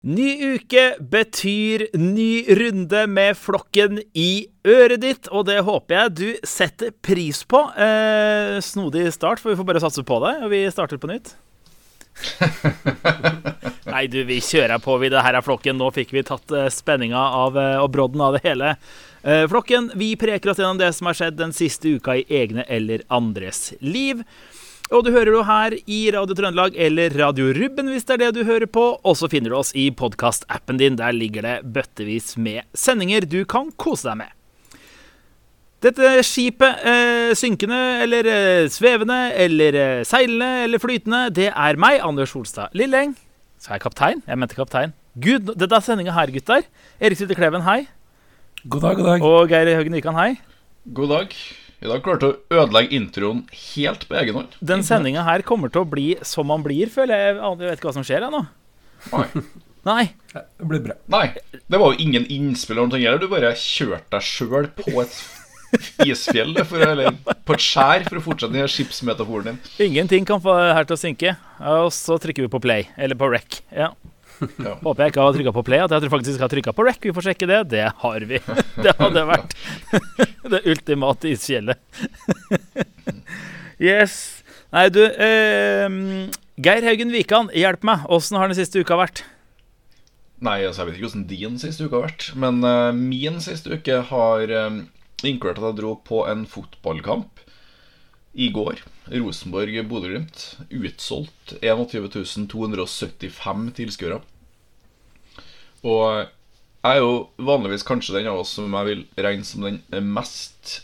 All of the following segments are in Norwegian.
Ny uke betyr ny runde med flokken i øret ditt, og det håper jeg du setter pris på. Eh, snodig start, for vi får bare satse på det, og vi starter på nytt. Nei, du, vi kjører på, vi. Det her er flokken. Nå fikk vi tatt eh, spenninga av, eh, og brodden av det hele. Eh, flokken, vi preker oss gjennom det som har skjedd den siste uka i egne eller andres liv. Og du hører det her i Radio Trøndelag eller Radio Rubben hvis det er det du hører på. Og så finner du oss i podkastappen din. Der ligger det bøttevis med sendinger du kan kose deg med. Dette skipet, eh, synkende eller eh, svevende eller eh, seilende eller flytende, det er meg, Anders Holstad Lilleng. Så er jeg kaptein? Jeg mente kaptein. Gud, dette er sendinga her, gutter. Erik Sitte Kleven, hei. God dag, god dag. Og Geir Høgen Wikan, hei. God dag. I dag klarte å ødelegge introen helt på egen hånd. Den sendinga her kommer til å bli som man blir, føler jeg. Jeg vet ikke hva som skjer ennå. Nei. Nei. Det blir bra. Nei. Det var jo ingen innspill eller noe heller. Du bare kjørte deg sjøl på et isfjell for, eller på et skjær for å fortsette den skipsmetaforen din. Ingenting kan få her til å synke. Og så trykker vi på play, eller på rec. Ja. Ja. Håper jeg ikke har trykka på play, at jeg faktisk har trykka på rec. Vi får sjekke det. Det har vi. Det hadde vært det ultimate isfjellet. Yes. Nei, du eh, Geir Haugen Wikan, hjelp meg. Åssen har den siste uka vært? Nei, altså, jeg vet ikke hvordan din siste uke har vært, men eh, min siste uke har uh, inkludert at jeg dro på en fotballkamp i går. Rosenborg-Bodø-Glimt. Utsolgt 21 275 tilskuere. Og jeg er jo vanligvis kanskje den av oss som jeg vil regne som den mest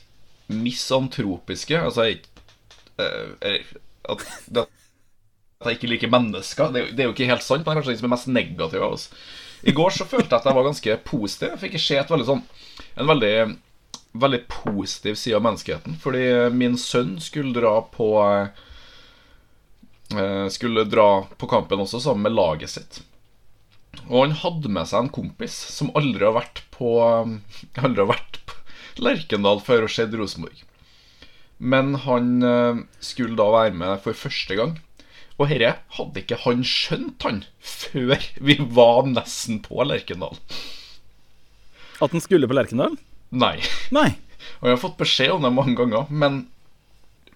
misantropiske. Altså, jeg ikke eh, at, at jeg ikke liker mennesker. Det, er jo- det er jo ikke helt sant, men jeg er kanskje den som er mest negativ av oss. I går så følte jeg at jeg var ganske positiv. Jeg fikk se et veldig sånn en veldig, veldig positiv side av menneskeheten. Fordi min sønn skulle dra på eh, Skulle dra på kampen også sammen med laget sitt. Og han hadde med seg en kompis som aldri har vært på Aldri har vært på Lerkendal før og sett Rosenborg. Men han eh, skulle da være med for første gang. Og herre hadde ikke han skjønt, han, før vi var nesten på Lerkendal. At han skulle på Lerkendal? Nei. Nei. Og jeg har fått beskjed om det mange ganger, men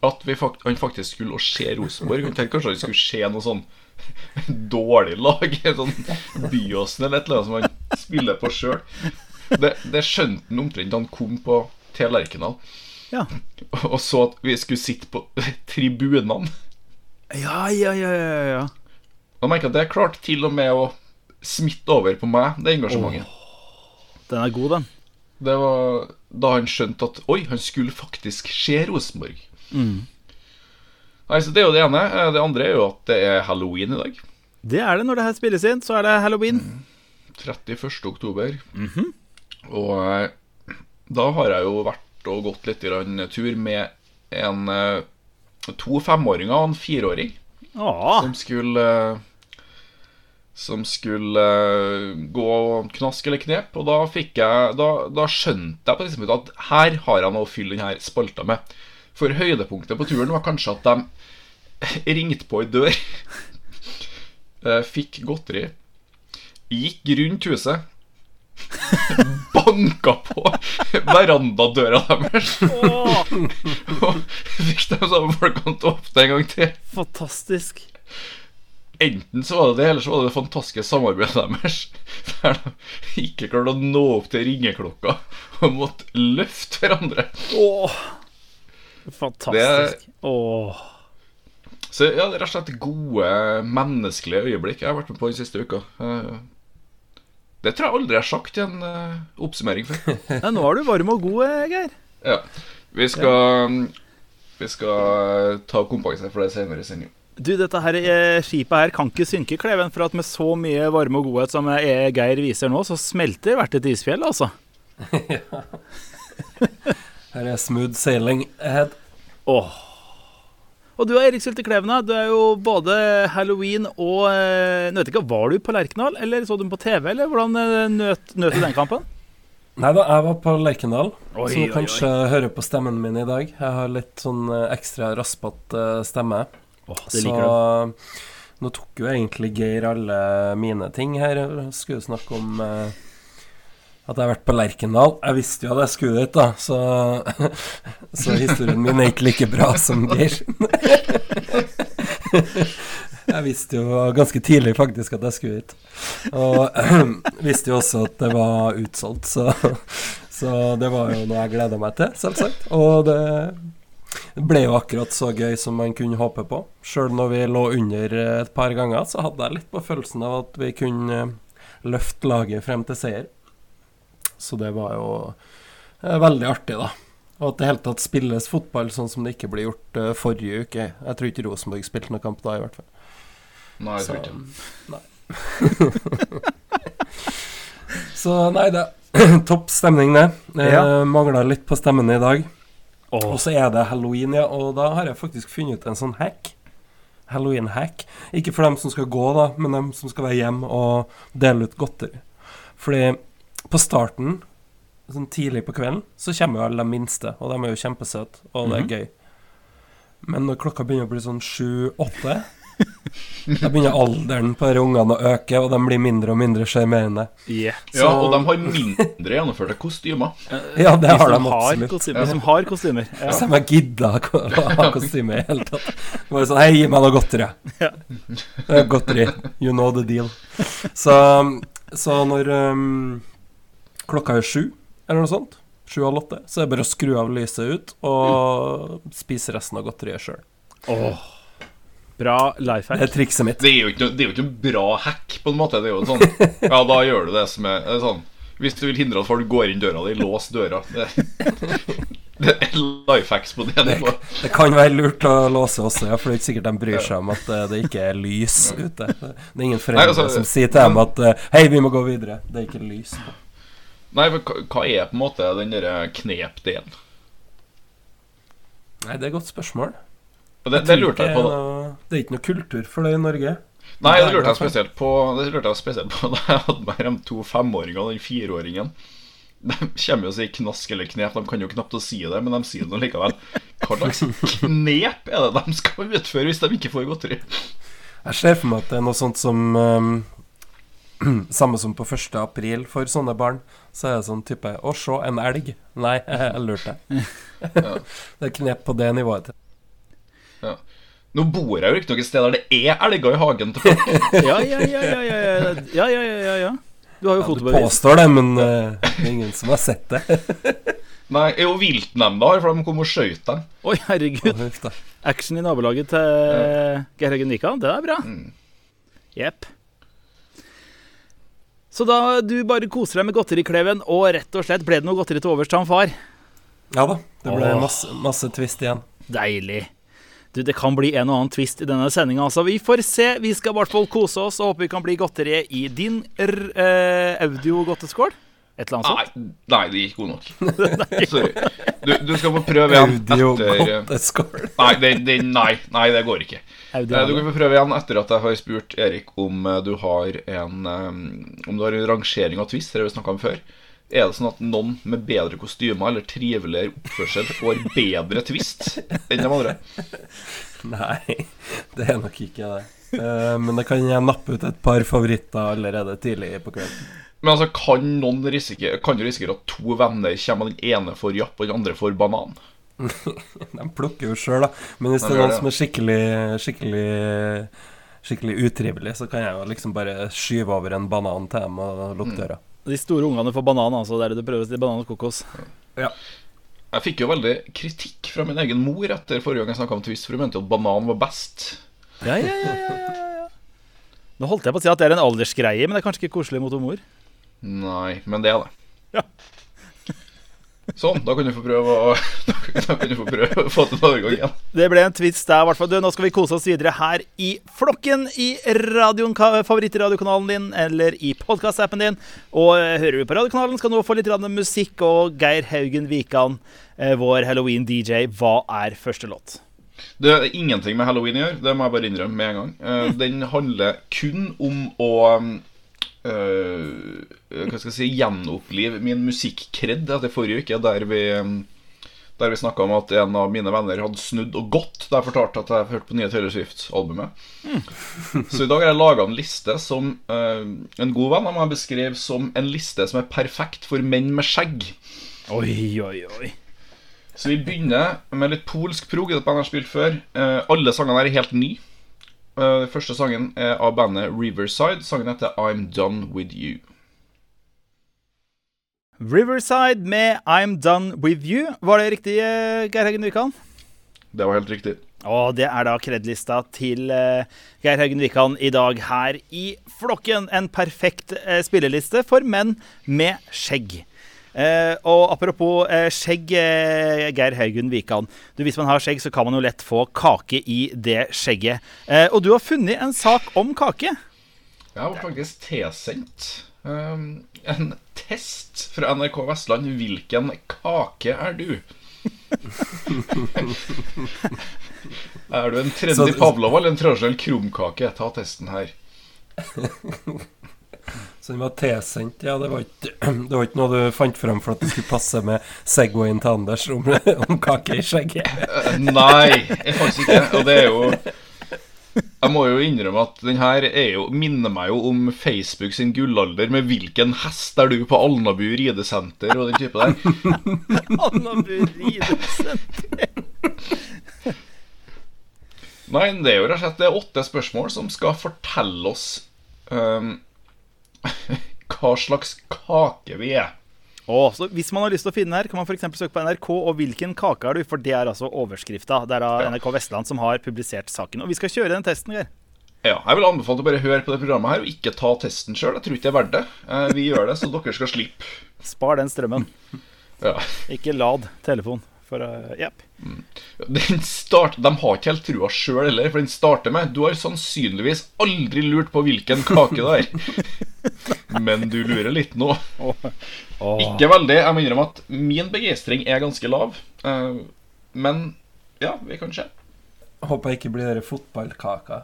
at vi fakt han faktisk skulle å se Rosenborg Han tenkte kanskje han skulle se noe sånn dårlig lag. Sånn Byåsen eller et eller annet som han spiller på sjøl. Det, det skjønte han omtrent da han kom på til Lerkendal Ja. og så at vi skulle sitte på tribunene. Ja, ja, ja, ja, ja. Og jeg at det klarte til og med å smitte over på meg, det engasjementet. Den er god, den. Det var da han skjønte at Oi, han skulle faktisk se Rosenborg. Nei, så Det er jo det ene. Eh, Det andre er jo at det er halloween i dag. Det er det når det her spilles inn. Så er det halloween. 31. oktober. Og eh, da har jeg jo vært og gått litt grann tur med en eh, to femåringer og en fireåring Ah. som skulle Som skulle eh, gå knask eller knep. Og da jeg Da, da skjønte jeg på tidspunkt at her har jeg noe å fylle denne spalta med. For høydepunktet på turen var kanskje at de ringte på ei dør, eh, fikk godteri, gikk rundt huset, banka på verandadøra deres og fikk de samme folkene til å åpne en gang til. fantastisk. Enten så var det det, eller så var det det fantastiske samarbeidet deres. Der de ikke klarte å nå opp til ringeklokka og måtte løfte hverandre. Åh, fantastisk. Åh. Så ja, det er rett og slett gode menneskelige øyeblikk jeg har vært med på den siste uka. Eh, Det tror jeg aldri jeg har sagt i en eh, oppsummering før. Ja, nå er du varm og god, eh, Geir. Ja. Vi skal Vi skal ta kompakset for det senere i sendinga. Du, dette her eh, skipet her kan ikke synke, Kleven, for at med så mye varme og godhet som eh, Geir viser nå, så smelter hvert et isfjell, altså. ja. Her er smooth sailing ahead. Åh. Og du Erik Sylte Klevna, du er jo både halloween og eh, vet ikke, Var du på Lerkendal, eller så du på TV, eller hvordan eh, nøt, nøt du den kampen? Nei da, jeg var på Lerkendal, Oi, så oi, du kanskje hører på stemmen min i dag. Jeg har litt sånn eh, ekstra raspete eh, stemme. Åh, det Så liker du. Nå tok jo egentlig Geir alle mine ting her. Jeg skulle snakke om eh, at jeg har vært på Lerkendal. Jeg visste jo at jeg skulle dit, da, så, så historien min er ikke like bra som Geir. Jeg visste jo ganske tidlig faktisk at jeg skulle hit. Og visste jo også at det var utsolgt, så, så det var jo noe jeg gleda meg til, selvsagt. Og det ble jo akkurat så gøy som man kunne håpe på. Sjøl når vi lå under et par ganger, så hadde jeg litt på følelsen av at vi kunne løfte laget frem til seier. Så det var jo eh, veldig artig, da. Og at det hele tatt spilles fotball sånn som det ikke ble gjort forrige uke. Jeg tror ikke Rosenborg spilte noen kamp da, i hvert fall. Nei, jeg Så, tror ikke. nei. Så nei, det topp stemning, det. Eh, Ja. Mangla litt på stemmen i dag. Åh, Og så er det halloween, ja, og da har jeg faktisk funnet en sånn hack. Halloween-hack. Ikke for dem som skal gå, da, men dem som skal være hjemme og dele ut godteri. Fordi på starten, sånn tidlig på kvelden, så kommer jo alle de minste, og de er jo kjempesøte, og det er Mhm. gøy. Men når klokka begynner å bli sånn sju-åtte, da begynner alderen på disse ungene å øke, og de blir mindre og mindre sjarmerende. yeah. Ja, og de har mindre gjennomførte kostymer. Ja, det De har de har absolutt. kostymer. De som har kostymer. Ja. Som har gidda å ha kostyme i hele tatt. Bare sånn Hei, gi meg noe godteri. Ja. Er godteri. You know the deal. Så, så når um, klokka er sju, eller noe sånt, sju halv åtte, så er det bare å skru av lyset ut og spise resten av godteriet sjøl. Åh. Bra life Det er trikset mitt. Det er, jo ikke, det er jo ikke en bra hack, på en måte. Det er jo sånn Ja, da gjør du det som er, er sånn Hvis du vil hindre at folk går inn døra di, lås døra. Det, det er life hacks på det nivået. Det kan være lurt å låse også, ja, for det er ikke sikkert de bryr seg om at eh, det ikke er lys ute. Det er ingen foreldre altså, som sier til dem at eh, Hei, vi må gå videre. Det er ikke lys. Nei, men hva er på en måte den derre knepdelen? Nei, det er et godt spørsmål. Det, det lurte jeg på. da. Det er ikke noe kultur for det i Norge. Nei, det lurte jeg spesielt på Det lurte jeg spesielt på da jeg hadde med de to femåringene og den fireåringen. De kommer jo og sier knask eller knep. De kan jo knapt å si det, men de sier det likevel. Hva slags knep er det de skal utføre hvis de ikke får godteri? Jeg ser for meg at det er noe sånt som um, Samme som på 1. april for sånne barn. Så er det sånn type Å, se, en elg. Nei, jeg lurte. Det er knep på det nivået. Til. Nå bor jeg jo riktignok et sted der det er elger i hagen til folk. Ja, ja, ja, ja, ja, ja, ja, ja, ja, ja. Du har jo Ja, du påstår det, men uh, det er ingen som har sett det. Nei, jo, viltnemnda har, for de kom og skjøt dem. Oi, herregud. Action i nabolaget til Geir Haugen Vika. Det er bra. Mm. Så da du bare koser deg med godterikleven, og rett og slett ble det noe godteri til overs til han far? Ja da. Det ble Åh. masse, masse twist igjen. Deilig. Du, Det kan bli en og annen twist i denne sendinga. Altså. Vi får se. Vi skal i hvert fall kose oss og håpe vi kan bli godteri i din r eh, audiogodteskål. Et eller annet sånt. Nei, nei, det gikk god nok. Sorry. Du, du skal få prøve igjen Audio etter godteskål. Nei, det, det, nei, nei, det går ikke. Audio, Eh, Du kan få prøve igjen etter at jeg har spurt Erik om eh, du har en eh, Om du har en rangering av twist. Det har vi snakka om før. Er det sånn at noen med bedre kostymer eller triveligere oppførsel får bedre twist enn de andre? Nei, det er nok ikke det. Eh, men det kan jeg nappe ut et par favoritter allerede tidlig på kvelden. Men altså, kan noen risikere Kan du risikere at to venner kommer og den ene får japp og den andre får banan? De plukker jo sjøl, da. Men hvis det er noen som er skikkelig Skikkelig Skikkelig utrivelig, så kan jeg jo liksom bare skyve over en banan til dem og lukke Mm. De store ungene får banan, altså. Det er du prøver å si banan og kokos. Jeg fikk jo veldig kritikk fra min egen mor etter forrige gang jeg snakka om twist, for hun mente jo at banan var best. Ja, ja, ja, ja, ja, ja. Nå holdt jeg på å si at det er en aldersgreie, men det er kanskje ikke koselig mot mor. Nei, men det er det. Ja. Sånn, da kan du få prøve å Da kan du få prøve å få til en overgang igjen. Det ble en twist der, i hvert fall. Nå skal vi kose oss videre her i flokken i radioen, favorittradiokanalen din eller i podkastappen din. Og eh, hører du på radiokanalen, skal du nå få litt musikk. Og Geir Haugen Wikan, eh, vår halloween-DJ, hva er første låt? Det er ingenting med halloween å gjøre, det må jeg bare innrømme med en gang. Eh, Den handler kun om å eh, Hva skal jeg si Gjenopplive min musikkkredd etter forrige uke, der vi, Der vi snakka om at en av mine venner hadde snudd og gått da jeg fortalte at jeg hørte på nye Taylor Swift-albumet. Så i dag har jeg laga en liste som uh, en god venn av meg beskrev som en liste som er perfekt for menn med skjegg. Oi, oi, oi. Så vi begynner med litt polsk prog. Det bandet jeg har spilt før. Uh, alle sangene her er helt nye. Eh, Den første sangen er av bandet Riverside. Sangen heter I'm Done With You. Riverside med I'm Done With You. Var det riktig, eh, Geir Haugen Wikan? Det var helt riktig. Og det er da kredlista til eh, Geir Haugen Wikan i dag her i Flokken. En perfekt eh, spilleliste for menn med skjegg. Eh, og apropos eh, skjegg, eh, Geir Haugen Wikan. Du, hvis man har skjegg, så kan man jo lett få kake i det skjegget. Eh, og du har funnet en sak om kake. Jeg har faktisk tilsendt um, en test fra NRK Vestland. Hvilken kake er du? er du en trendy pavlova eller en tradisjonell krumkake? Ta testen her. Så den var tilsendt. Ja, det var, ikke, det var ikke noe du fant fram for at det skulle passe med Segwayen til Anders om, om kake i skjegget. Eh, Nei, jeg faktisk ikke. Og det er jo Jeg må jo innrømme at den her er jo, minner meg jo om Facebook sin gullalder med 'Hvilken hest er du på Alnabu ridesenter?' og den type der. Alnabu ridesenter. Nei, det er jo rett og slett det er åtte spørsmål som skal fortelle oss ehm, hva slags kake vi er. Oh, så Hvis man har lyst til å finne her, kan man f.eks. søke på NRK og 'Hvilken kake er du?' For det er altså overskrifta. Det er da Ja. NRK Vestland som har publisert saken. Og vi skal kjøre den testen, Geir. Ja, jeg vil anbefale å bare høre på det programmet her og ikke ta testen sjøl. Jeg tror ikke det er verdt det. Eh, Vi gjør det så dere skal slippe. Spar den strømmen. Ja. Ikke lad telefon. For uh, jepp. Den start, de har ikke helt trua sjøl heller, for den starter med Du har sannsynligvis aldri lurt på hvilken kake det er. Men du lurer litt nå. Ikke veldig. Jeg må innrømme at min begeistring er ganske lav. Eh, Men ja, vi kan se. Håper jeg ikke blir dere fotballkaka.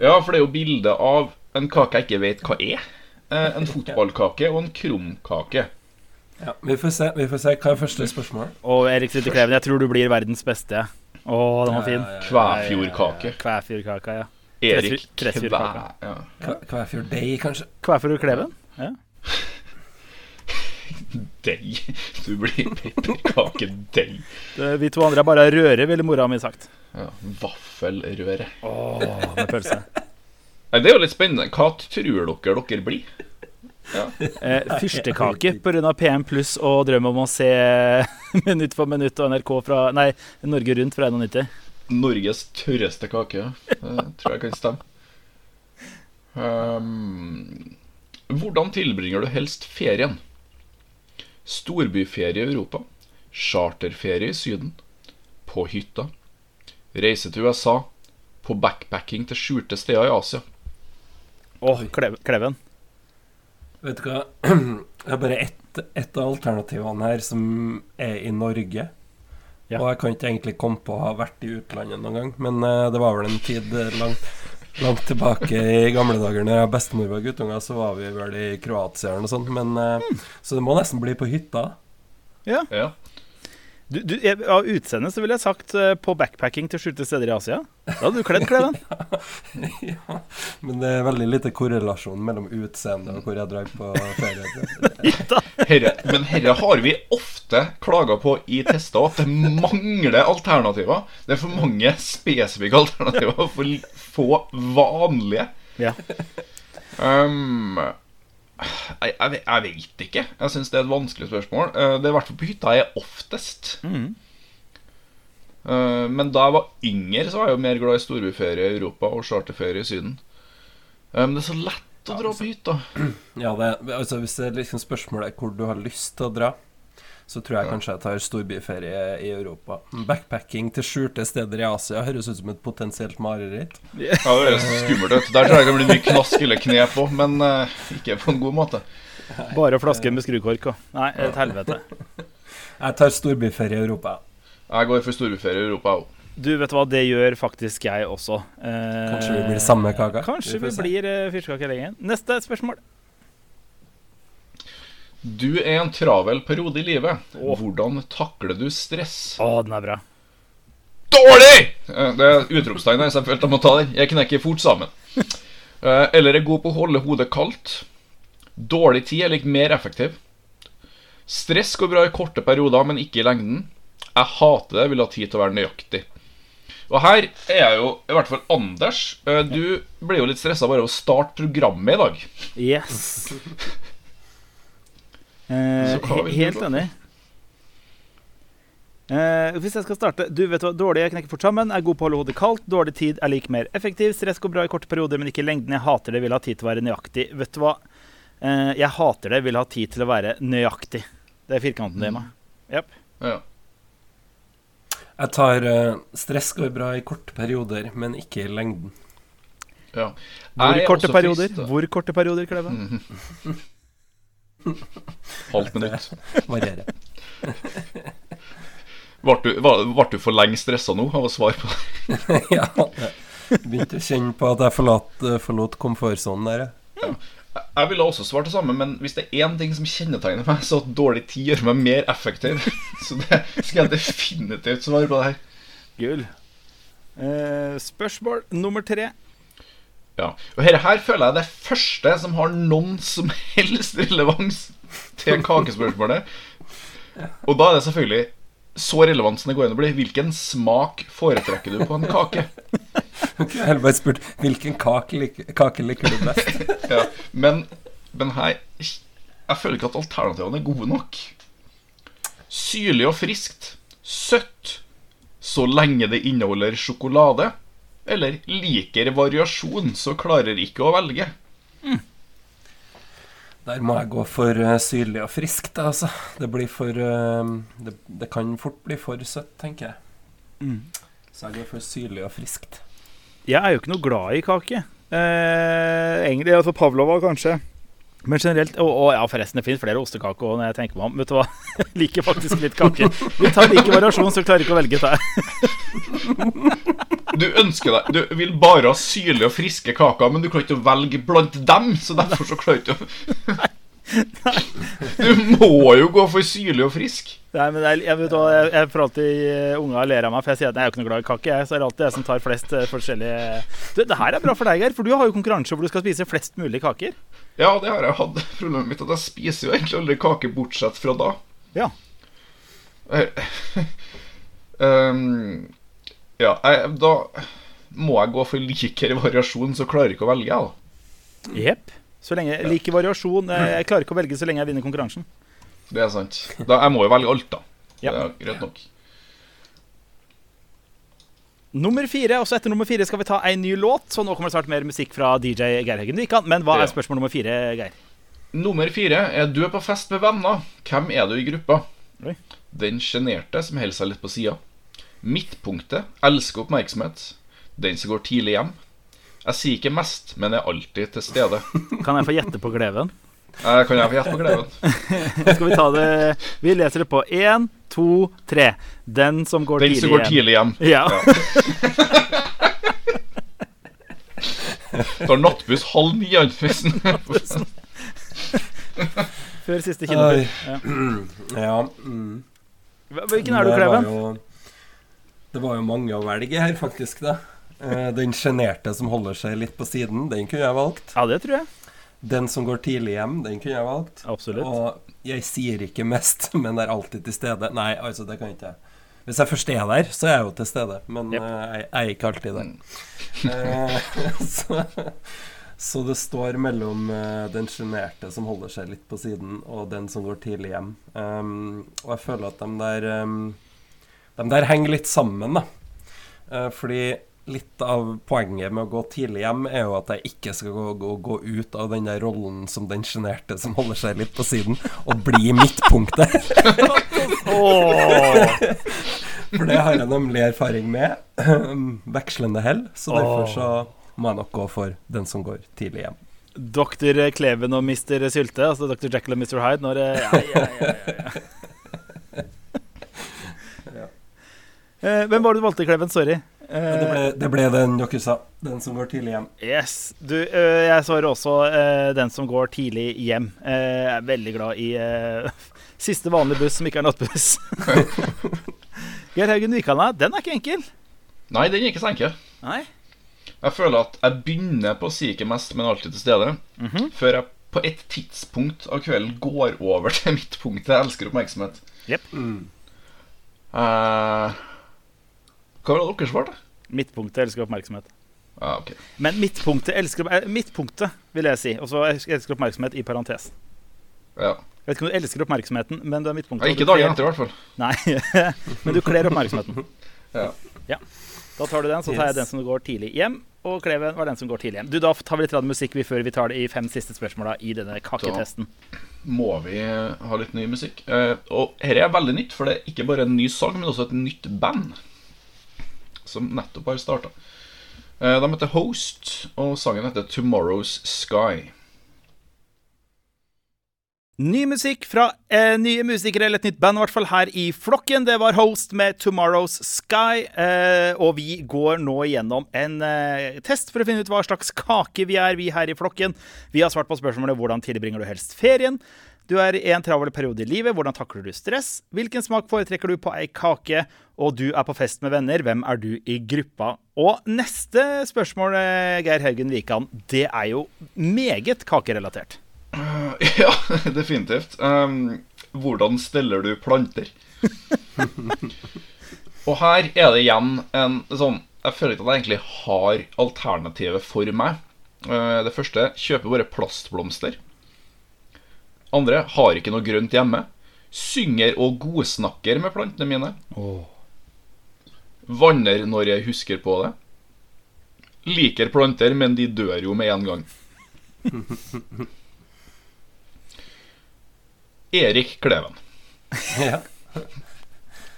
Ja, for det er jo bilde av en kake jeg ikke vet hva er. Eh, En fotballkake og en krumkake. Ja, vi får se. vi får se Hva er første spørsmål? Og Erik Sitte Kleven, jeg tror du blir verdens beste. Å, den var fin. Kvæfjordkake. Kvæfjordkaka, ja. Erik Tresfjord- Tresfjordkake. Kvæ... Ja. Hva, hva er for deg, kanskje? Kvæfjord Kleven? Ja. Deig. Du blir pepperkakedeig. Vi to andre er bare røre, ville mora mi sagt. Ja, Vaffelrøre. Åh, med pølse. Nei, Det er jo litt spennende. Hva tror dere dere blir? Eh, fyrstekake pga. PM pluss og drøm om å se Minutt for minutt og NRK fra Nei, Norge Rundt fra 91. Norges tørreste kake. Det tror jeg kan stemme. Um, hvordan tilbringer du helst ferien? Storbyferie i Europa. Charterferie i Syden. På hytta. Reise til USA. På backpacking til skjulte steder i Asia. Åh, Klev Kleven. Vet du hva? Det er bare ett, et av alternativene her som er i Norge. Ja. Og jeg kan ikke egentlig komme på å ha vært i utlandet noen gang, men eh, det var vel en tid eh, langt, langt tilbake i gamle dager når jeg og bestemor var guttunger, så var vi vel i Kroatia eller noe sånt. Men, mm. Så det må nesten bli på hytta. Ja. Ja. Du, du, av utseende så ville jeg sagt eh, på backpacking til skjulte steder i Asia. Da hadde du kledd Kleven. ja. Men det er veldig lite korrelasjon mellom utseende og hvor jeg drar på ferie. Herre, men herre har vi ofte klaga på i tester at det mangler alternativer. Det er for mange spesifikke alternativer for få vanlige. Ja. Um, jeg, jeg, jeg vet ikke. Jeg syns det er et vanskelig spørsmål. Eh, Det er i hvert fall på hytta jeg er oftest. Mhm. Eh, Men da jeg var yngre, så var jeg jo mer glad i storbyferie i Europa og charterferie i Syden. Eh, Men det er så lett å dra på hytta. Ja, det, altså Hvis det er liksom spørsmålet er hvor du har lyst til å dra, så tror jeg kanskje jeg tar storbyferie i Europa. Backpacking til skjulte steder i Asia høres ut som et potensielt mareritt. Ja, det høres skummelt ut. Der tror jeg det kan bli mye knask eller knep på, men uh, ikke på en god måte. Bare flaske med skrukork og Nei, et helvete. Jeg tar storbyferie i Europa. Jeg går for storbyferie i Europa òg. Du, vet du hva, det gjør faktisk jeg også. Eh, Kanskje vi blir samme kaka? Kanskje vi vi blir uh, fyrstekakeleggeren. Neste spørsmål. Du er en travel periode i livet. Hvordan takler du stress? Å, den er bra. Dårlig! Eh, Det er utropstegn her, så jeg følte jeg må ta den. Jeg knekker fort sammen. Eh, Eller er god på å holde hodet kaldt. Dårlig tid er litt mer effektiv. Stress går bra i korte perioder, men ikke i lengden. Jeg hater det, vil ha tid til å være nøyaktig. Og her er jeg jo, i hvert fall Anders. eh, Du blir jo litt stressa bare av å starte programmet i dag. Yes. Eh, helt enig. Eh, hvis jeg skal starte Du vet hva, Dårlig jeg knekker fort sammen, er god på å holde hodet kaldt. Dårlig tid er lik mer effektiv. Stress går bra i korte perioder, men ikke i lengden. Jeg hater det, vil ha tid til å være nøyaktig. Vet du hva? Eh, jeg hater det, vil ha tid til å være nøyaktig. Det er firkanten i meg. Yep. Ja. Jeg tar uh, Stress går bra i korte perioder, men ikke i lengden. ja. Hvor korte perioder? frist. Hvor korte perioder, Kleve? Halvt minutt. Varierer. Ble du, var- du for lenge stressa nå av å svare på det? ja. Begynte å kjenne på at jeg forlot, eh, forlot komfortsonen der. jeg. Jeg ville også svart det samme, men hvis det er én ting som kjennetegner meg, så at dårlig tid gjør meg mer effektiv. Så det skal jeg definitivt svare på det her. Gull. Eh, spørsmål nummer tre. Ja. Og dette her føler jeg det første som har noen som helst relevans til kakespørsmålet. Og da er det selvfølgelig så relevant som det går an å bli. Hvilken smak foretrekker du på en kake? Jeg har bare spurt hvilken kake, kake liker du best. Ja, men, men her Jeg føler ikke at alternativene er gode nok. Syrlig og friskt. Søtt. Så lenge det inneholder sjokolade. Eller liker variasjon, så klarer ikke å velge. Der må jeg gå for uh, syrlig og friskt, altså. Det blir for uh, det, det kan fort bli for søtt, tenker jeg. Mm. Så jeg går for syrlig og friskt. Jeg er jo ikke noe glad i kake. Eh, egentlig, altså Pavlova kanskje. Men generelt Og, og ja, forresten, det finnes flere ostekaker også, når jeg tenker meg om. Vet du hva? Jeg liker faktisk litt kake. Vi tar like variasjon, så klarer ikke å velge. Ta. Du ønsker deg Du vil bare ha syrlige og friske kaker, men du klarer ikke å velge blant dem, så derfor så klarer du ikke å Du må jo gå for syrlig og frisk. Nei, men er, jeg, vet jeg, jeg får alltid uh, unger ler av meg, for jeg sier at jeg er ikke noe glad i kake. Jeg, så er det alltid jeg som tar flest eh, forskjellige du, Det her er bra for deg, Geir, for du har jo konkurranse hvor du skal spise flest mulig kaker. Ja, det har jeg hatt. Problemet mitt er at jeg spiser jo egentlig aldri kake bortsett fra da. Ja. um, ja, jeg, da må jeg gå for likere variasjon, så klarer jeg ikke å velge, jeg, da. Jepp. Så lenge jeg liker variasjon. eh, Jeg klarer ikke å velge så lenge jeg vinner konkurransen. Det er sant. Da, jeg må jo velge alt, da. Ja. Det er greit nok. Nummer fire, også etter nummer fire skal vi ta en ny låt. Så nå kommer det snart mer musikk fra DJ Geir Heggen Wikan. Men hva er spørsmål nummer fire, Geir? Nummer fire er du er på fest med venner. Hvem er du i gruppa? Den sjenerte som holder seg litt på sida. Midtpunktet elsker oppmerksomhet. Den som går tidlig hjem. Jeg sier ikke mest, men er alltid til stede. Kan jeg få gjette på Kleven? Eh, kan jeg få gjette på Kleven? Skal vi ta det Vi leser det på én, to, tre. Den som går Den tidlig som går hjem. tidlig hjem. Ja. Tar nattbuss halv ni, Andresen. Før siste kinofilm. Ja. Ja. Mm. Hvilken er du, Det var Kleven? Det var jo mange å velge her, faktisk. da Eh, Den sjenerte som holder seg litt på siden, den kunne jeg valgt. Ja, det tror jeg. Den som går tidlig hjem, den kunne jeg valgt. Absolutt. Og jeg sier ikke mest, men er alltid til stede. Nei, altså, det kan ikke jeg. Hvis jeg først er der, så er jeg jo til stede. Men yep. eh, jeg, jeg er ikke alltid der. Eh, så, så det står mellom eh, den sjenerte som holder seg litt på siden, og den som går tidlig hjem. Um, og jeg føler at de der um, De der henger litt sammen, da. Eh, fordi litt av poenget med å gå tidlig hjem er jo at jeg ikke skal gå, gå, gå ut av den der rollen som den sjenerte som holder seg litt på siden, og bli midtpunktet. For det har jeg nemlig erfaring med. Vekslende hell. Så derfor så må jeg nok gå for den som går tidlig hjem. Dr. Kleven og Mr. Sylte, altså Dr. Jekyll og Mr. Hyde, når ja, ja, ja, ja, ja. Eh, Hvem var det du valgte, Kleven? Sorry. Det, ble, det ble den dere sa. Den som går tidlig hjem. Yes. Du, øh, jeg svarer også øh, den som går tidlig hjem. Eh, jeg er veldig glad i siste vanlige buss som ikke er nattbuss. Geir Haugen Vikana, den er ikke enkel. Nei, den er ikke så enkel. Nei. Jeg føler at jeg begynner på å si ikke mest, men alltid til stede. Mhm. Før jeg på et tidspunkt av kvelden går over til mitt punkt. Jeg elsker oppmerksomhet. Jepp. Eh, hva var det dere svarte? Midtpunktet elsker oppmerksomhet. Ja, ok. Men midtpunktet elsker eh, Midtpunktet, vil jeg si. Og så elsker oppmerksomhet i parentes. Ja. Jeg vet ikke om du elsker oppmerksomheten, men du er midtpunktet. Ja, ikke dagen etter, i hvert fall. Nei, men du kler oppmerksomheten. Ja. ja. Da tar du den, så tar jeg den som går tidlig hjem. Og Kleven var den som går tidlig hjem. Du, Da tar vi litt musikk vi før vi tar de fem siste spørsmåla i denne kaketesten. Må vi ha litt ny musikk? Eh, og dette er veldig nytt, for det er ikke bare en ny sang, men også et nytt band. Som nettopp har starta. Eh, de heter Host, og sangen heter Tomorrow's Sky. Ny musikk fra eh, nye musikere, eller et nytt band, i hvert fall her i flokken. Det var Host med Tomorrow's Sky. Eh, og vi går nå gjennom en eh, test for å finne ut hva slags kake vi er, vi her i flokken. Vi har svart på spørsmålet hvordan tilbringer du helst ferien. Du er i en travel periode i livet. Hvordan takler du stress? Hvilken smak foretrekker du på ei kake? Og du er på fest med venner. Hvem er du i gruppa? Og neste spørsmål, eh, Geir Haugen Wikan, det er jo meget kakerelatert. Ja, definitivt. Um, hvordan steller du planter? og her er det igjen en sånn Jeg føler ikke at jeg egentlig har alternativet for meg. Uh, det første kjøper bare plastblomster. Andre har ikke noe grønt hjemme. Synger og godsnakker med plantene mine. Vanner når jeg husker på det. Liker planter, men de dør jo med en gang. Erik Kleven. Ja.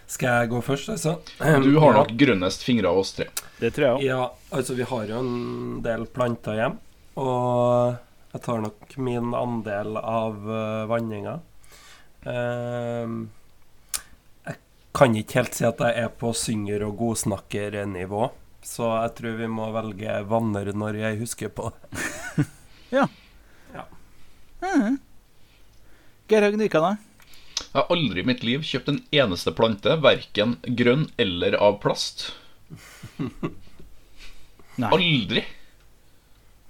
Skal jeg gå først, altså? Du har Ja. nok grønnest fingre av oss tre. Det tror jeg òg. Ja, altså vi har jo en del planter hjem, og jeg tar nok min andel av uh, vanninga. Ehm, jeg kan ikke helt si at jeg er på synger- og godsnakkernivå, så jeg tror vi må velge vanner når jeg husker på det. Geir Haugen Wikan, da? Jeg har aldri i mitt liv kjøpt en eneste plante, verken grønn eller av plast. Aldri.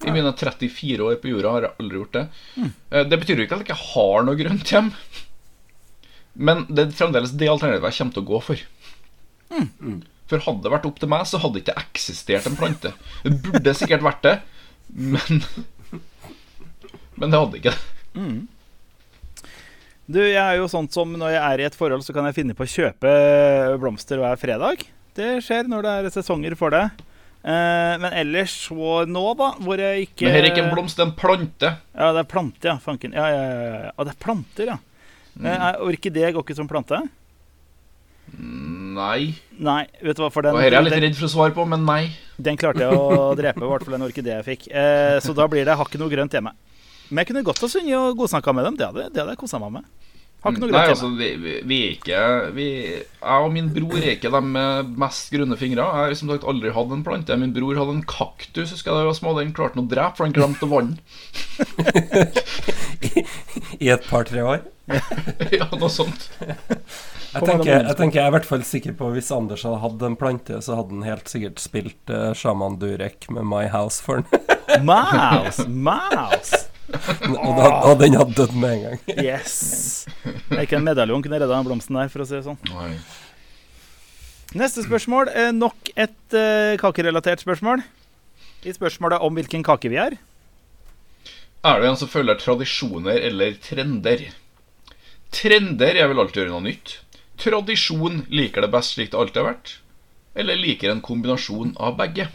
I mine 34 år på jorda har jeg aldri gjort det. Mm. Det betyr jo ikke at jeg ikke har noe grønt hjem. Men det er fremdeles det alternativet jeg kommer til å gå for. For hadde det vært opp til meg, så hadde det ikke eksistert en plante. Det burde sikkert vært det, men Men det hadde ikke det. Du, jeg er jo sånn som når jeg er i et forhold, så kan jeg finne på å kjøpe blomster hver fredag. Det skjer når det er sesonger for det. Eh, men ellers så nå, da, hvor jeg ikke Men her er ikke en blomst, det er en plante. Ja, det er plante, ja. Fanken. Ja, ja, ja, ja. Det er planter, ja. Mm. Eh, orkidé går ikke som plante? Nei. Nei, vet du hva, for den, Og her er jeg litt redd for å svare på, men nei. den klarte jeg å drepe, i hvert fall den orkideen jeg fikk. Eh, så da blir det har ikke noe grønt hjemme. Men jeg kunne godt ha sunget og godsnakka med dem. Det hadde, det hadde jeg kosa meg med. Har ikke noe Nei, altså, vi, vi, vi er ikke vi, Jeg og min bror er ikke de med mest grønne fingre. Jeg har som sagt aldri hatt en plante. Min bror hadde en kaktus, husker jeg da jeg var små. Den klarte han å drepe, for han glemte å vanne. I et par-tre år. ja, noe sånt. Jeg tenker, jeg tenker jeg er i hvert fall sikker på Hvis Anders hadde hatt en plante, så hadde han helt sikkert spilt uh, Shaman Durek med My House for han. Mouse! Mouse! Og, da, og den hadde dødd med en gang. Yes! Det er ikke en medaljong kunne redda den blomsten der, for å si det sånn. Nei. Neste spørsmål. Eh, nok et eh, kakerelatert spørsmål. I spørsmålet om hvilken kake vi er. Er du en som følger tradisjoner eller trender? Trender jeg vil alltid gjøre noe nytt. Tradisjon liker det best slik det alltid har vært. Eller liker en kombinasjon av begge.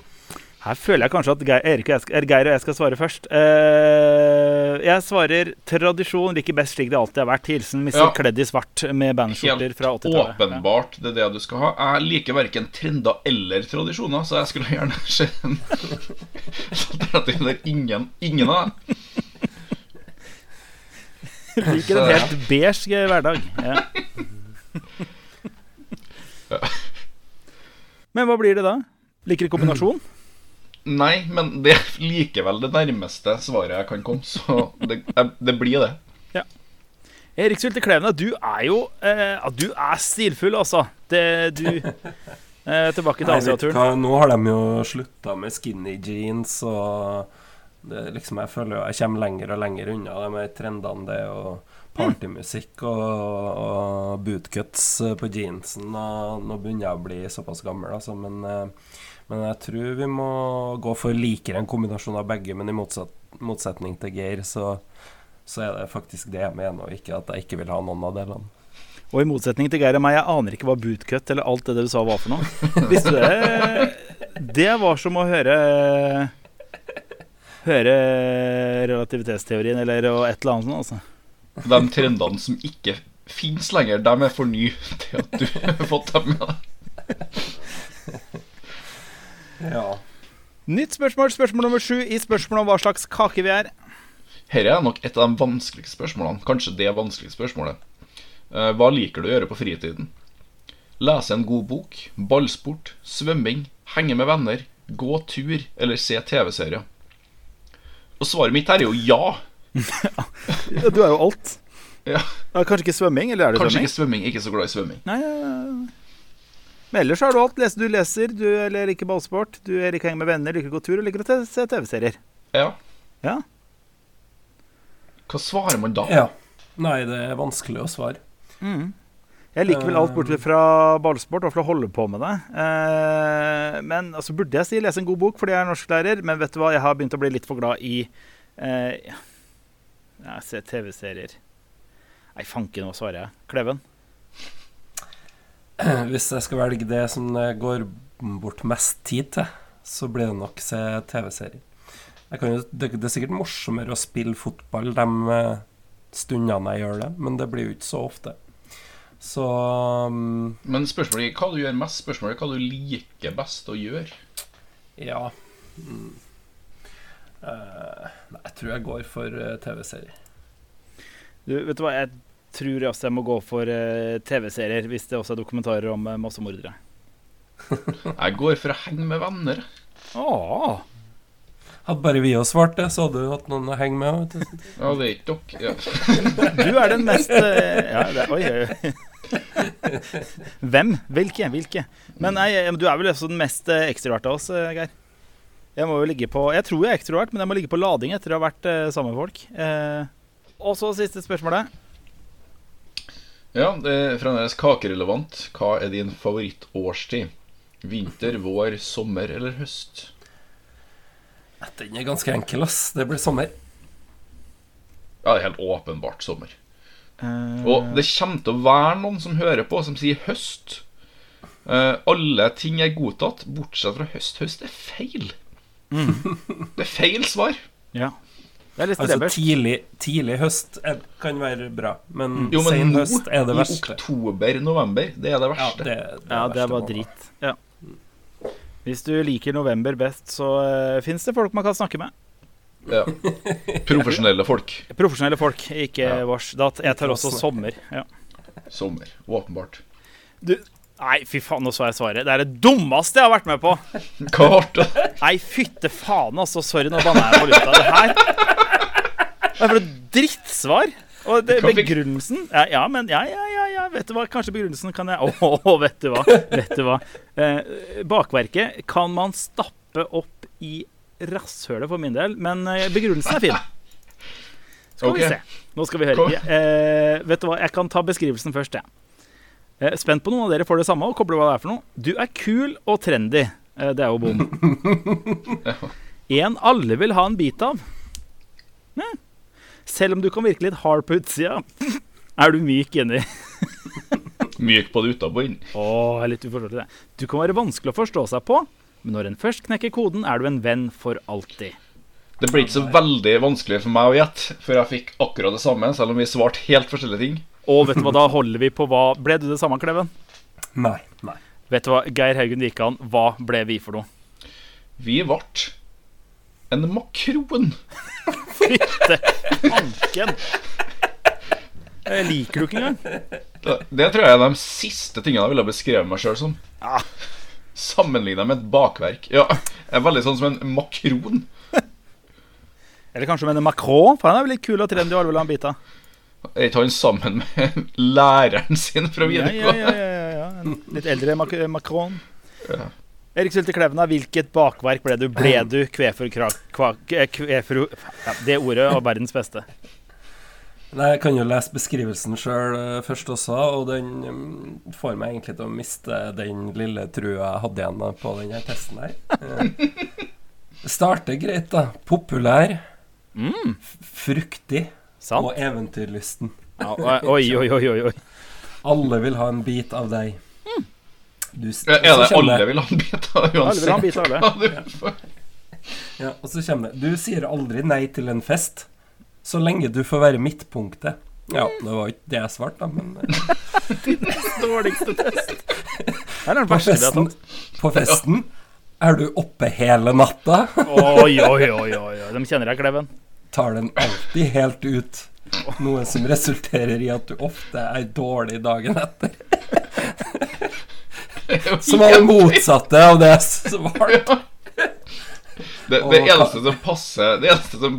Her føler jeg kanskje at Geir, Erik og jeg, skal- Geir og jeg skal svare først. Uh, jeg svarer tradisjon liker best slik det alltid har vært. Hilsen Mr. Ja. kledd i svart med bandskjorter fra 80-tallet. åpenbart det er det du skal ha. Jeg liker verken trender eller tradisjoner, så jeg skulle gjerne se en alternativ der ingen, ingen av dem. Liker en helt beige hverdag. Ja. Men hva blir det da? Liker kombinasjon? Nei, men det er likevel det nærmeste svaret jeg kan komme, så det, det blir det. Erik Sylte Klevne, du er jo eh, ja, Du er stilfull, altså. Det, du eh, Tilbake til Asiaturen. Nå har de jo slutta med skinny jeans, og det, liksom, jeg føler jo jeg kommer lenger og lenger unna de her trendene. Det og partymusikk og, og bootcuts på jeansen. Og nå begynner jeg å bli såpass gammel, altså, men, eh, men jeg tror vi må gå for likere en kombinasjon av begge, men i motsatt, motsetning til Geir, så, så er det faktisk det jeg mener, og ikke at jeg ikke vil ha noen av delene. Og i motsetning til Geir og meg, jeg aner ikke hva bootcut eller alt det du sa var for noe. Visste du det? Det var som å høre Høre relativitetsteorien eller et eller annet sånt. Altså. De trendene som ikke fins lenger, dem er for nye til at du har fått dem med deg. Ja. Nytt spørsmål, spørsmål nummer sju i spørsmålet om hva slags kake vi er. Dette er nok et av de vanskeligste spørsmålene. Kanskje det vanskeligste spørsmålet. Eh, Hva liker du å gjøre på fritiden? Lese en god bok, ballsport, svømming, henge med venner, gå tur eller se TV-serier? Og svaret mitt her er jo ja. Ja, Du er jo alt. ja. Ja, kanskje ikke svømming? Eller er det Kanskje svømming? ikke svømming, ikke så glad i svømming. Nei, ja, ja. Men ellers har du alt. Leser, du leser, du liker ballsport, du liker å henge med venner, liker å gå tur og liker å se TV-serier. Ja. Ja. Hva svarer man da? ja. Nei, det er vanskelig å svare. Mm. Jeg liker vel alt bortsett fra ballsport, og for å holde på med det. Eh, men altså burde jeg si lese en god bok fordi jeg er norsklærer, men vet du hva, jeg har begynt å bli litt for glad i eh, ja, se TV-serier. Nei, fanken, hva svarer jeg? Kleven? Hvis jeg skal velge det som det går bort mest tid til, så blir det nok se TV-serier. Det, er sikkert morsommere å spille fotball de eh, stundene jeg gjør det, men det blir jo ikke så ofte. Så um, Men spørsmålet er hva du gjør mest. Spørsmålet er hva du liker best å gjøre. ja mm. uh, Nei, jeg tror jeg går for eh, TV-serier. Du, vet du hva, jeg tror jeg også jeg må gå for eh, TV-serier hvis det også er dokumentarer om uh, massemordere. Jeg går for å henge med venner. Åh, Hadde bare vi oss svart det, så hadde du hatt noen å henge med. vet du. Ja, det er ikke dere. Ja. du er den mest eh, Ja, det, oi, oi, oi. Hvem? Hvilke? Hvilke? Men nei, eh, du er vel også den mest eh, ekstroverte av oss, eh, Geir. Jeg må jo ligge på Jeg tror jeg er ekstrovert, men jeg må ligge på lading etter å ha vært eh, sammen med folk. Eh, og så siste spørsmålet. Ja, det er fremdeles kakerelevant. Hva er din favorittårstid? Vinter, vår, sommer eller høst? Den er ganske enkel, ass. Det blir sommer. Ja, det er helt åpenbart sommer. Uh... Og det kommer til å være noen som hører på, som sier høst. Uh, alle ting er godtatt, bortsett fra høst. Høst er feil. Det er feil svar. ja. Det Altså tidlig, tidlig høst er, kan være bra, men Jo, men sen nå, høst er det verste. i oktober-november, det er det Ja, verste. det, Ja, det var dritt. Ja. Hvis du liker november best, så uh, fins det folk man kan snakke med. Ja. Profesjonelle folk. Profesjonelle folk, ikke Ja. vårs. Jeg tar også sommer. Ja. Sommer. Åpenbart. Du, nei, fy faen, nå så jeg svaret. Det er det dummeste jeg har vært med på. Det? Nei, fytte faen, altså. Sorry, nå banna jeg på lufta. Det her Det er for et drittsvar. Og det, begrunnelsen ja, ja, men ja, ja, ja, ja, vet du hva? Kanskje begrunnelsen kan jeg Å, vet du hva. Vet du hva. Eh, bakverket kan man stappe opp i rasshølet for min del, men eh, begrunnelsen er fin. Skal vi se. Nå skal vi høre. Eh, vet du hva, jeg kan ta beskrivelsen først, jeg. Eh, spent på noen av dere får det samme, og kobler hva det er for noe. Du er kul og trendy. Eh, det er jo bom. En alle vil ha en bit av. Selv om du kan virke litt hard på utsida, er du myk inni. Myk både utapå og inn. Å, jeg er litt uforståelig det. Du kan være vanskelig å forstå seg på, men når en først knekker koden, er du en venn for alltid. Det ble ikke så veldig vanskelig for meg å gjette, for jeg fikk akkurat det samme, selv om vi svarte helt forskjellige ting. Og vet du hva, da holder vi på hva Ble du det samme, Kleven? Nei. nei. Vet du hva, Geir Haugen Wikan, hva ble vi for noe? Vi ble en makron. Fytte anken! Jeg liker du ikke engang. Det, det tror jeg er de siste tingene jeg ville beskrevet meg sjøl som. Ja. sammenligna med et bakverk. Ja, jeg er veldig sånn som en makron. Eller kanskje med en makron, for han er vel litt kul og trendy og alle vil ha en bit av. Er ikke han sammen med læreren sin fra Ja, ja, ja, ja, ja. Litt eldre Mac Macron. Ja. Erik Sylte Klevna, hvilket bakverk ble du? Ble du kvefru? kva, kva, kvefor, ja, Det ordet og verdens beste. Nei, Jeg kan jo lese beskrivelsen sjøl først også, og den mm, får meg egentlig til å miste den lille trua jeg hadde igjen på denne testen her. Eh, starter greit, da. Populær, Mm, fruktig sant? og eventyrlysten. Ja, oi, oi, oi, oi, oi. Alle vil ha en bit av deg. Du, ja, Er det alle vil ha en bit av deg uansett? Alle vil ha en bit av det. Ja, og så kommer det Du sier aldri nei til en fest, så lenge du får være midtpunktet. Ja, det var ikke det jeg svarte, da, men eh, Dårligste test. Er på verste vi har festen, tatt. på festen er du oppe hele natta. Oi, oi, oi, oi. De kjenner deg, Kleven. Tar den alltid helt ut. Noe som resulterer i at du ofte er dårlig dagen etter. Som er det motsatte av det som var Det, det eneste som passer Det eneste som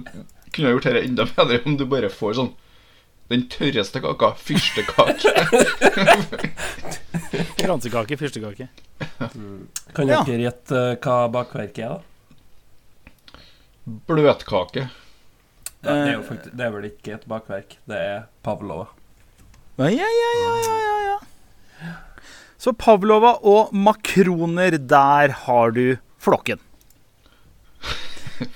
kunne gjort dette enda bedre, om du bare får sånn den tørreste kaka, fyrstekake. Kransekake, fyrstekake. Kan Ja. dere gjette eh, hva bakverket er, da? Bløtkake. Det, er jo faktisk, det er vel ikke et bakverk, det er pavlova. Ja, ja, ja, ja, ja, ja. Så Pavlova og makroner, der har du flokken.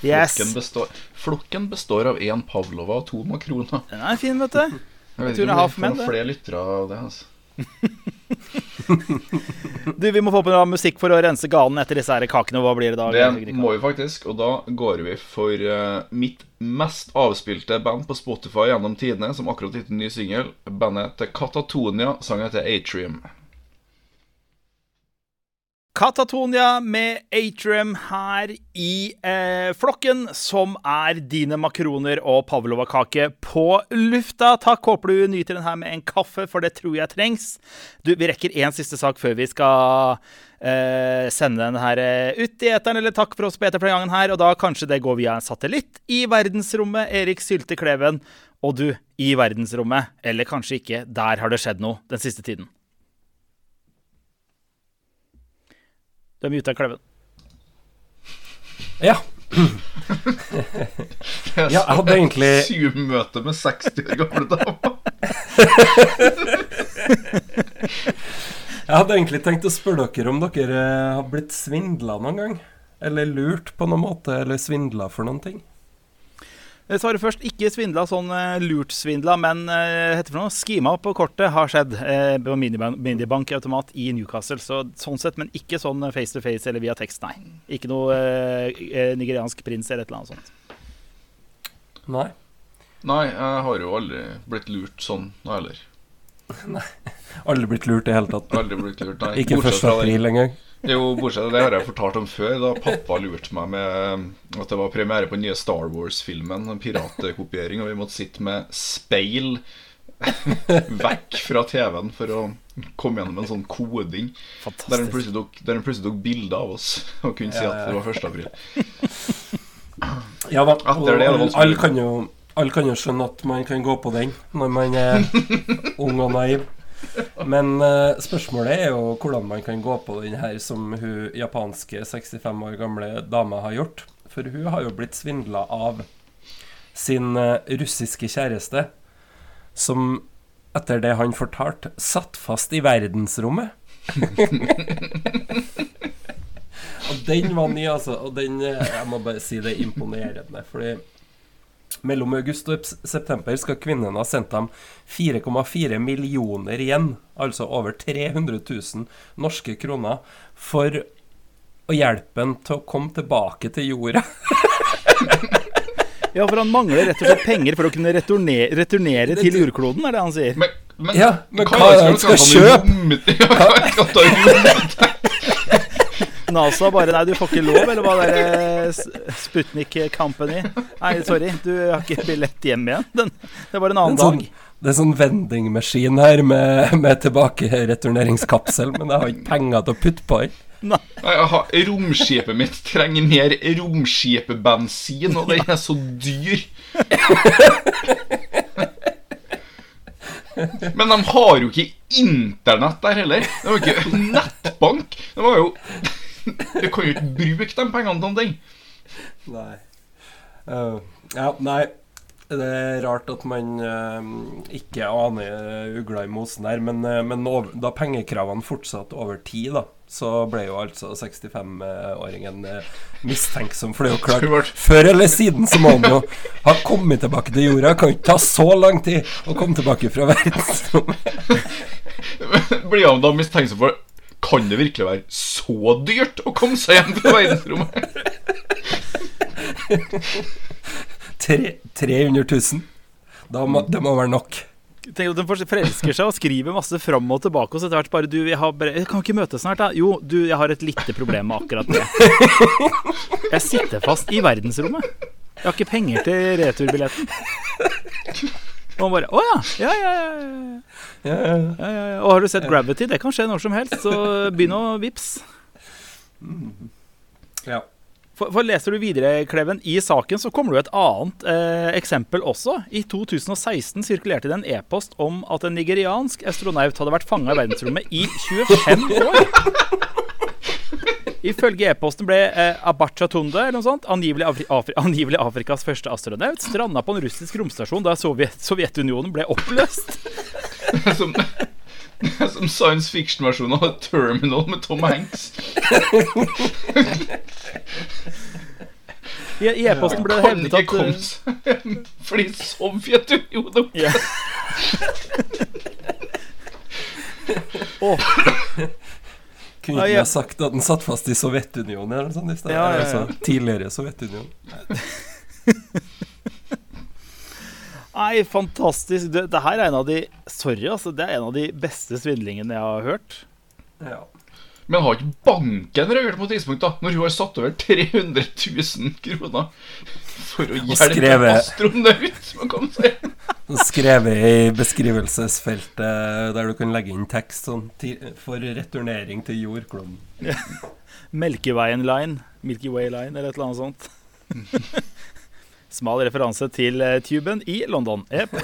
Yes. Flokken består, flokken består av én pavlova og to makroner. Den er fin, vet du. Jeg vet ikke om vi half får noen det. flere lyttere av det. altså Du, Vi må få på noe musikk for å rense ganen etter disse her kakene. Hva blir det da? Det må vi faktisk, og da går vi for uh, mitt mest avspilte band på Spotify gjennom tidene, som akkurat gitt en ny singel. Bandet til Katatonia, sangen heter Atrium. Katatonia med Atrium her i eh, flokken, som er dine makroner og pavlova-kake på lufta. Takk, håper du nyter den her med en kaffe, for det tror jeg trengs. Du, Vi rekker én siste sak før vi skal eh, sende den her eh, ut i eteren. Eller takk for oss Peter for den gangen her, og da kanskje det går via en satellitt i verdensrommet. Erik Sylte Kleven og du i verdensrommet. Eller kanskje ikke. Der har det skjedd noe den siste tiden. Du er muta, Kleven. Ja. Ja, jeg hadde egentlig- Zoom-møte med 60 år gamle damer. Jeg hadde egentlig tenkt å spørre dere om dere eh, har blitt svindla noen gang. Eller lurt på noen måte, eller svindla for noen ting. Jeg svarer først ikke svindla, sånn eh, lurt svindla, men uh, heter det for noe? Skima på kortet har skjedd eh, på minibank- minibankautomat i Newcastle. Så, sånn sett, men ikke sånn face to face eller via tekst, nei. Ikke noe eh, eh, nigeriansk prins eller et eller annet sånt. Nei. Nei, jeg har jo aldri blitt lurt sånn, heller. nei. Aldri blitt lurt i det hele tatt. Aldri blitt lurt, nei. Ikke Bortsett 1. fra den- april engang. Jo, bortsett det har jeg fortalt om før. Da pappa lurte meg med at det var premiere på den nye Star Wars-filmen. en Piratkopiering. Og vi måtte sitte med speil vekk fra TV-en for å komme gjennom en sånn koding. Der den Fantastisk. plutselig tok, der plutselig tok bilde av oss og kunne si at det var 1. april. Ja da. Etter det det alle kan, jo, alle kan jo skjønne at man kan gå på den når man er ung og naiv. Men uh, spørsmålet er jo hvordan man kan gå på den her som hun japanske 65 år gamle dama har gjort. For hun har jo blitt svindla av sin uh, russiske kjæreste, som etter det han fortalte, satt fast i verdensrommet. og den var ny, altså. Og den eh, Jeg må bare si det er imponerende. Fordi mellom august og september skal kvinnen ha sendt dem 4,4 millioner igjen, altså over 300 000 norske kroner, for å hjelpe ham til å komme tilbake til jorda. Ja, for han mangler rett og slett penger for å kunne returnere, returnere til jordkloden, er det han sier. Men, men, Ja, men hva hva er det han skal han romme- Ja, hva er det han skal romme- NASA bare Nei, du får ikke lov, eller hva det er eh, Sputnik Company? Nei, sorry, du har ikke billett hjem igjen. Den, det var en annen En sånn, dag. det er sånn vendingmaskin her med, med tilbakereturneringskapsel, men jeg har ikke penger til å putte på den. Nei. Nei, jeg har, romskipet mitt trenger mer romskipbensin, og den er så dyr. Men de har jo ikke internett der heller. De har ikke nettbank. De har jo Du kan jo ikke bruke de pengene til noen ting. Nei. Uh, ja, nei. Det er rart at man uh, ikke aner ugla i mosen her, men, uh, men over, da pengekravene fortsatte over tid, da, så ble jo altså 65-åringen eh, mistenksom. For det er jo klart, før eller siden så må han jo ha kommet tilbake til jorda. Kan ikke ta så lang tid å komme tilbake fra verdensrommet. Blir han da mistenksom for Kan det virkelig være så dyrt å komme seg hjem fra verdensrommet? 300 000. Da må, det må være nok. Tenk at De forelsker seg og skriver masse fram og tilbake. Og så etter hvert bare du, jeg, har bare, jeg kan ikke møtes snart, da. Jo, du, jeg har et lite problem med akkurat det. Jeg sitter fast i verdensrommet. Jeg har ikke penger til returbilletten. Og han bare Å ja. Ja, ja, ja. ja. Ja, ja, ja. ja, ja, ja. Og har du sett Gravity? Det kan skje når som helst, så begynn å vips. ja. For, for Leser du videre, Kleven, i saken så kommer det jo et annet eh, eksempel også. I 2016 sirkulerte det en e-post om at en nigeriansk astronaut hadde vært fanga i verdensrommet i 25 år. Ifølge e-posten ble eh, Abacha Tunde eller noe sånt, angivelig, Afri Afri angivelig Afrikas første astronaut, stranda på en russisk romstasjon da Sovjet Sovjetunionen ble oppløst. Som, som science fiction-versjonen av Terminal med Tom Hanks. I e-posten ble det hevdet at komme eh, seg hjem fordi Sovjetunionen. Åh, Kunne ikke ja. jeg sagt at den satt fast i Sovjetunionen eller noe sånt i stedet? Ja, ja, ja. Altså, tidligere Sovjetunionen. Nei, fantastisk. Det, det her er en av de Sorry, altså. Det er en av de beste svindlingene jeg har hørt. Ja. Men har ikke banken reagert på et tidspunkt, da? Når hun har satt over 300 000 kroner for å hjelpe skrevet- en astronaut å komme seg hjem? Skrevet i beskrivelsesfeltet der du kan legge inn tekst sånn for returnering til jordkloden. Melkeveien Line. Milky Way Line, eller et eller annet sånt. Smal referanse til eh, Tuben i London. Jep.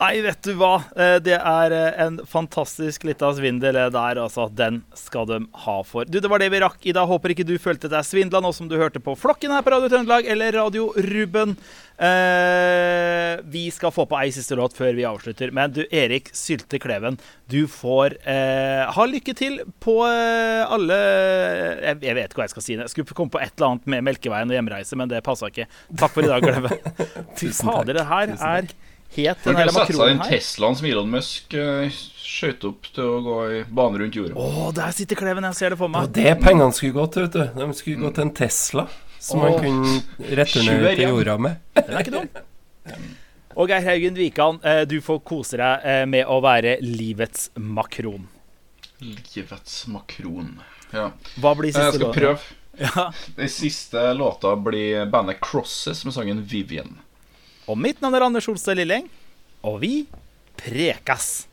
Nei, vet du hva. Eh, Det er eh, en fantastisk lita svindel eh, der, altså. Den skal de ha for. Du, Det var det vi rakk i dag. Håper ikke du følte deg svindla nå som du hørte på Flokken her på Radio Trøndelag eller Radio Ruben. Eh, vi skal få på ei siste låt før vi avslutter. Men du, Erik Sylte Kleven, du får eh, ha lykke til på eh, alle jeg, jeg vet ikke hva jeg skal si. Jeg skulle komme på et eller annet med Melkeveien og hjemreise, men det passa ikke. Takk for i dag, Kleven. Tusen takk. fader, det her er het den her kan sette seg inn makronen her. Teslaen som Elon Musk uh, skjøt opp til å gå i bane rundt jorda. Å, der sitter Kleven. Jeg ser det for Og meg. det pengene skulle gå til, vet du. De skulle gå til en Tesla som man Åh. kunne returnere til jorda med. Den er ikke dum. Og Geir Haugen Wikan, eh, du får kose deg eh, med å være livets makron. Livets makron. Ja. Hva blir Jeg siste skal låt? prøve. Ja. Den siste låta blir bandet Crosses med sangen Vivian. Og mitt navn er Anders Olstad Lilleng, og vi prekas.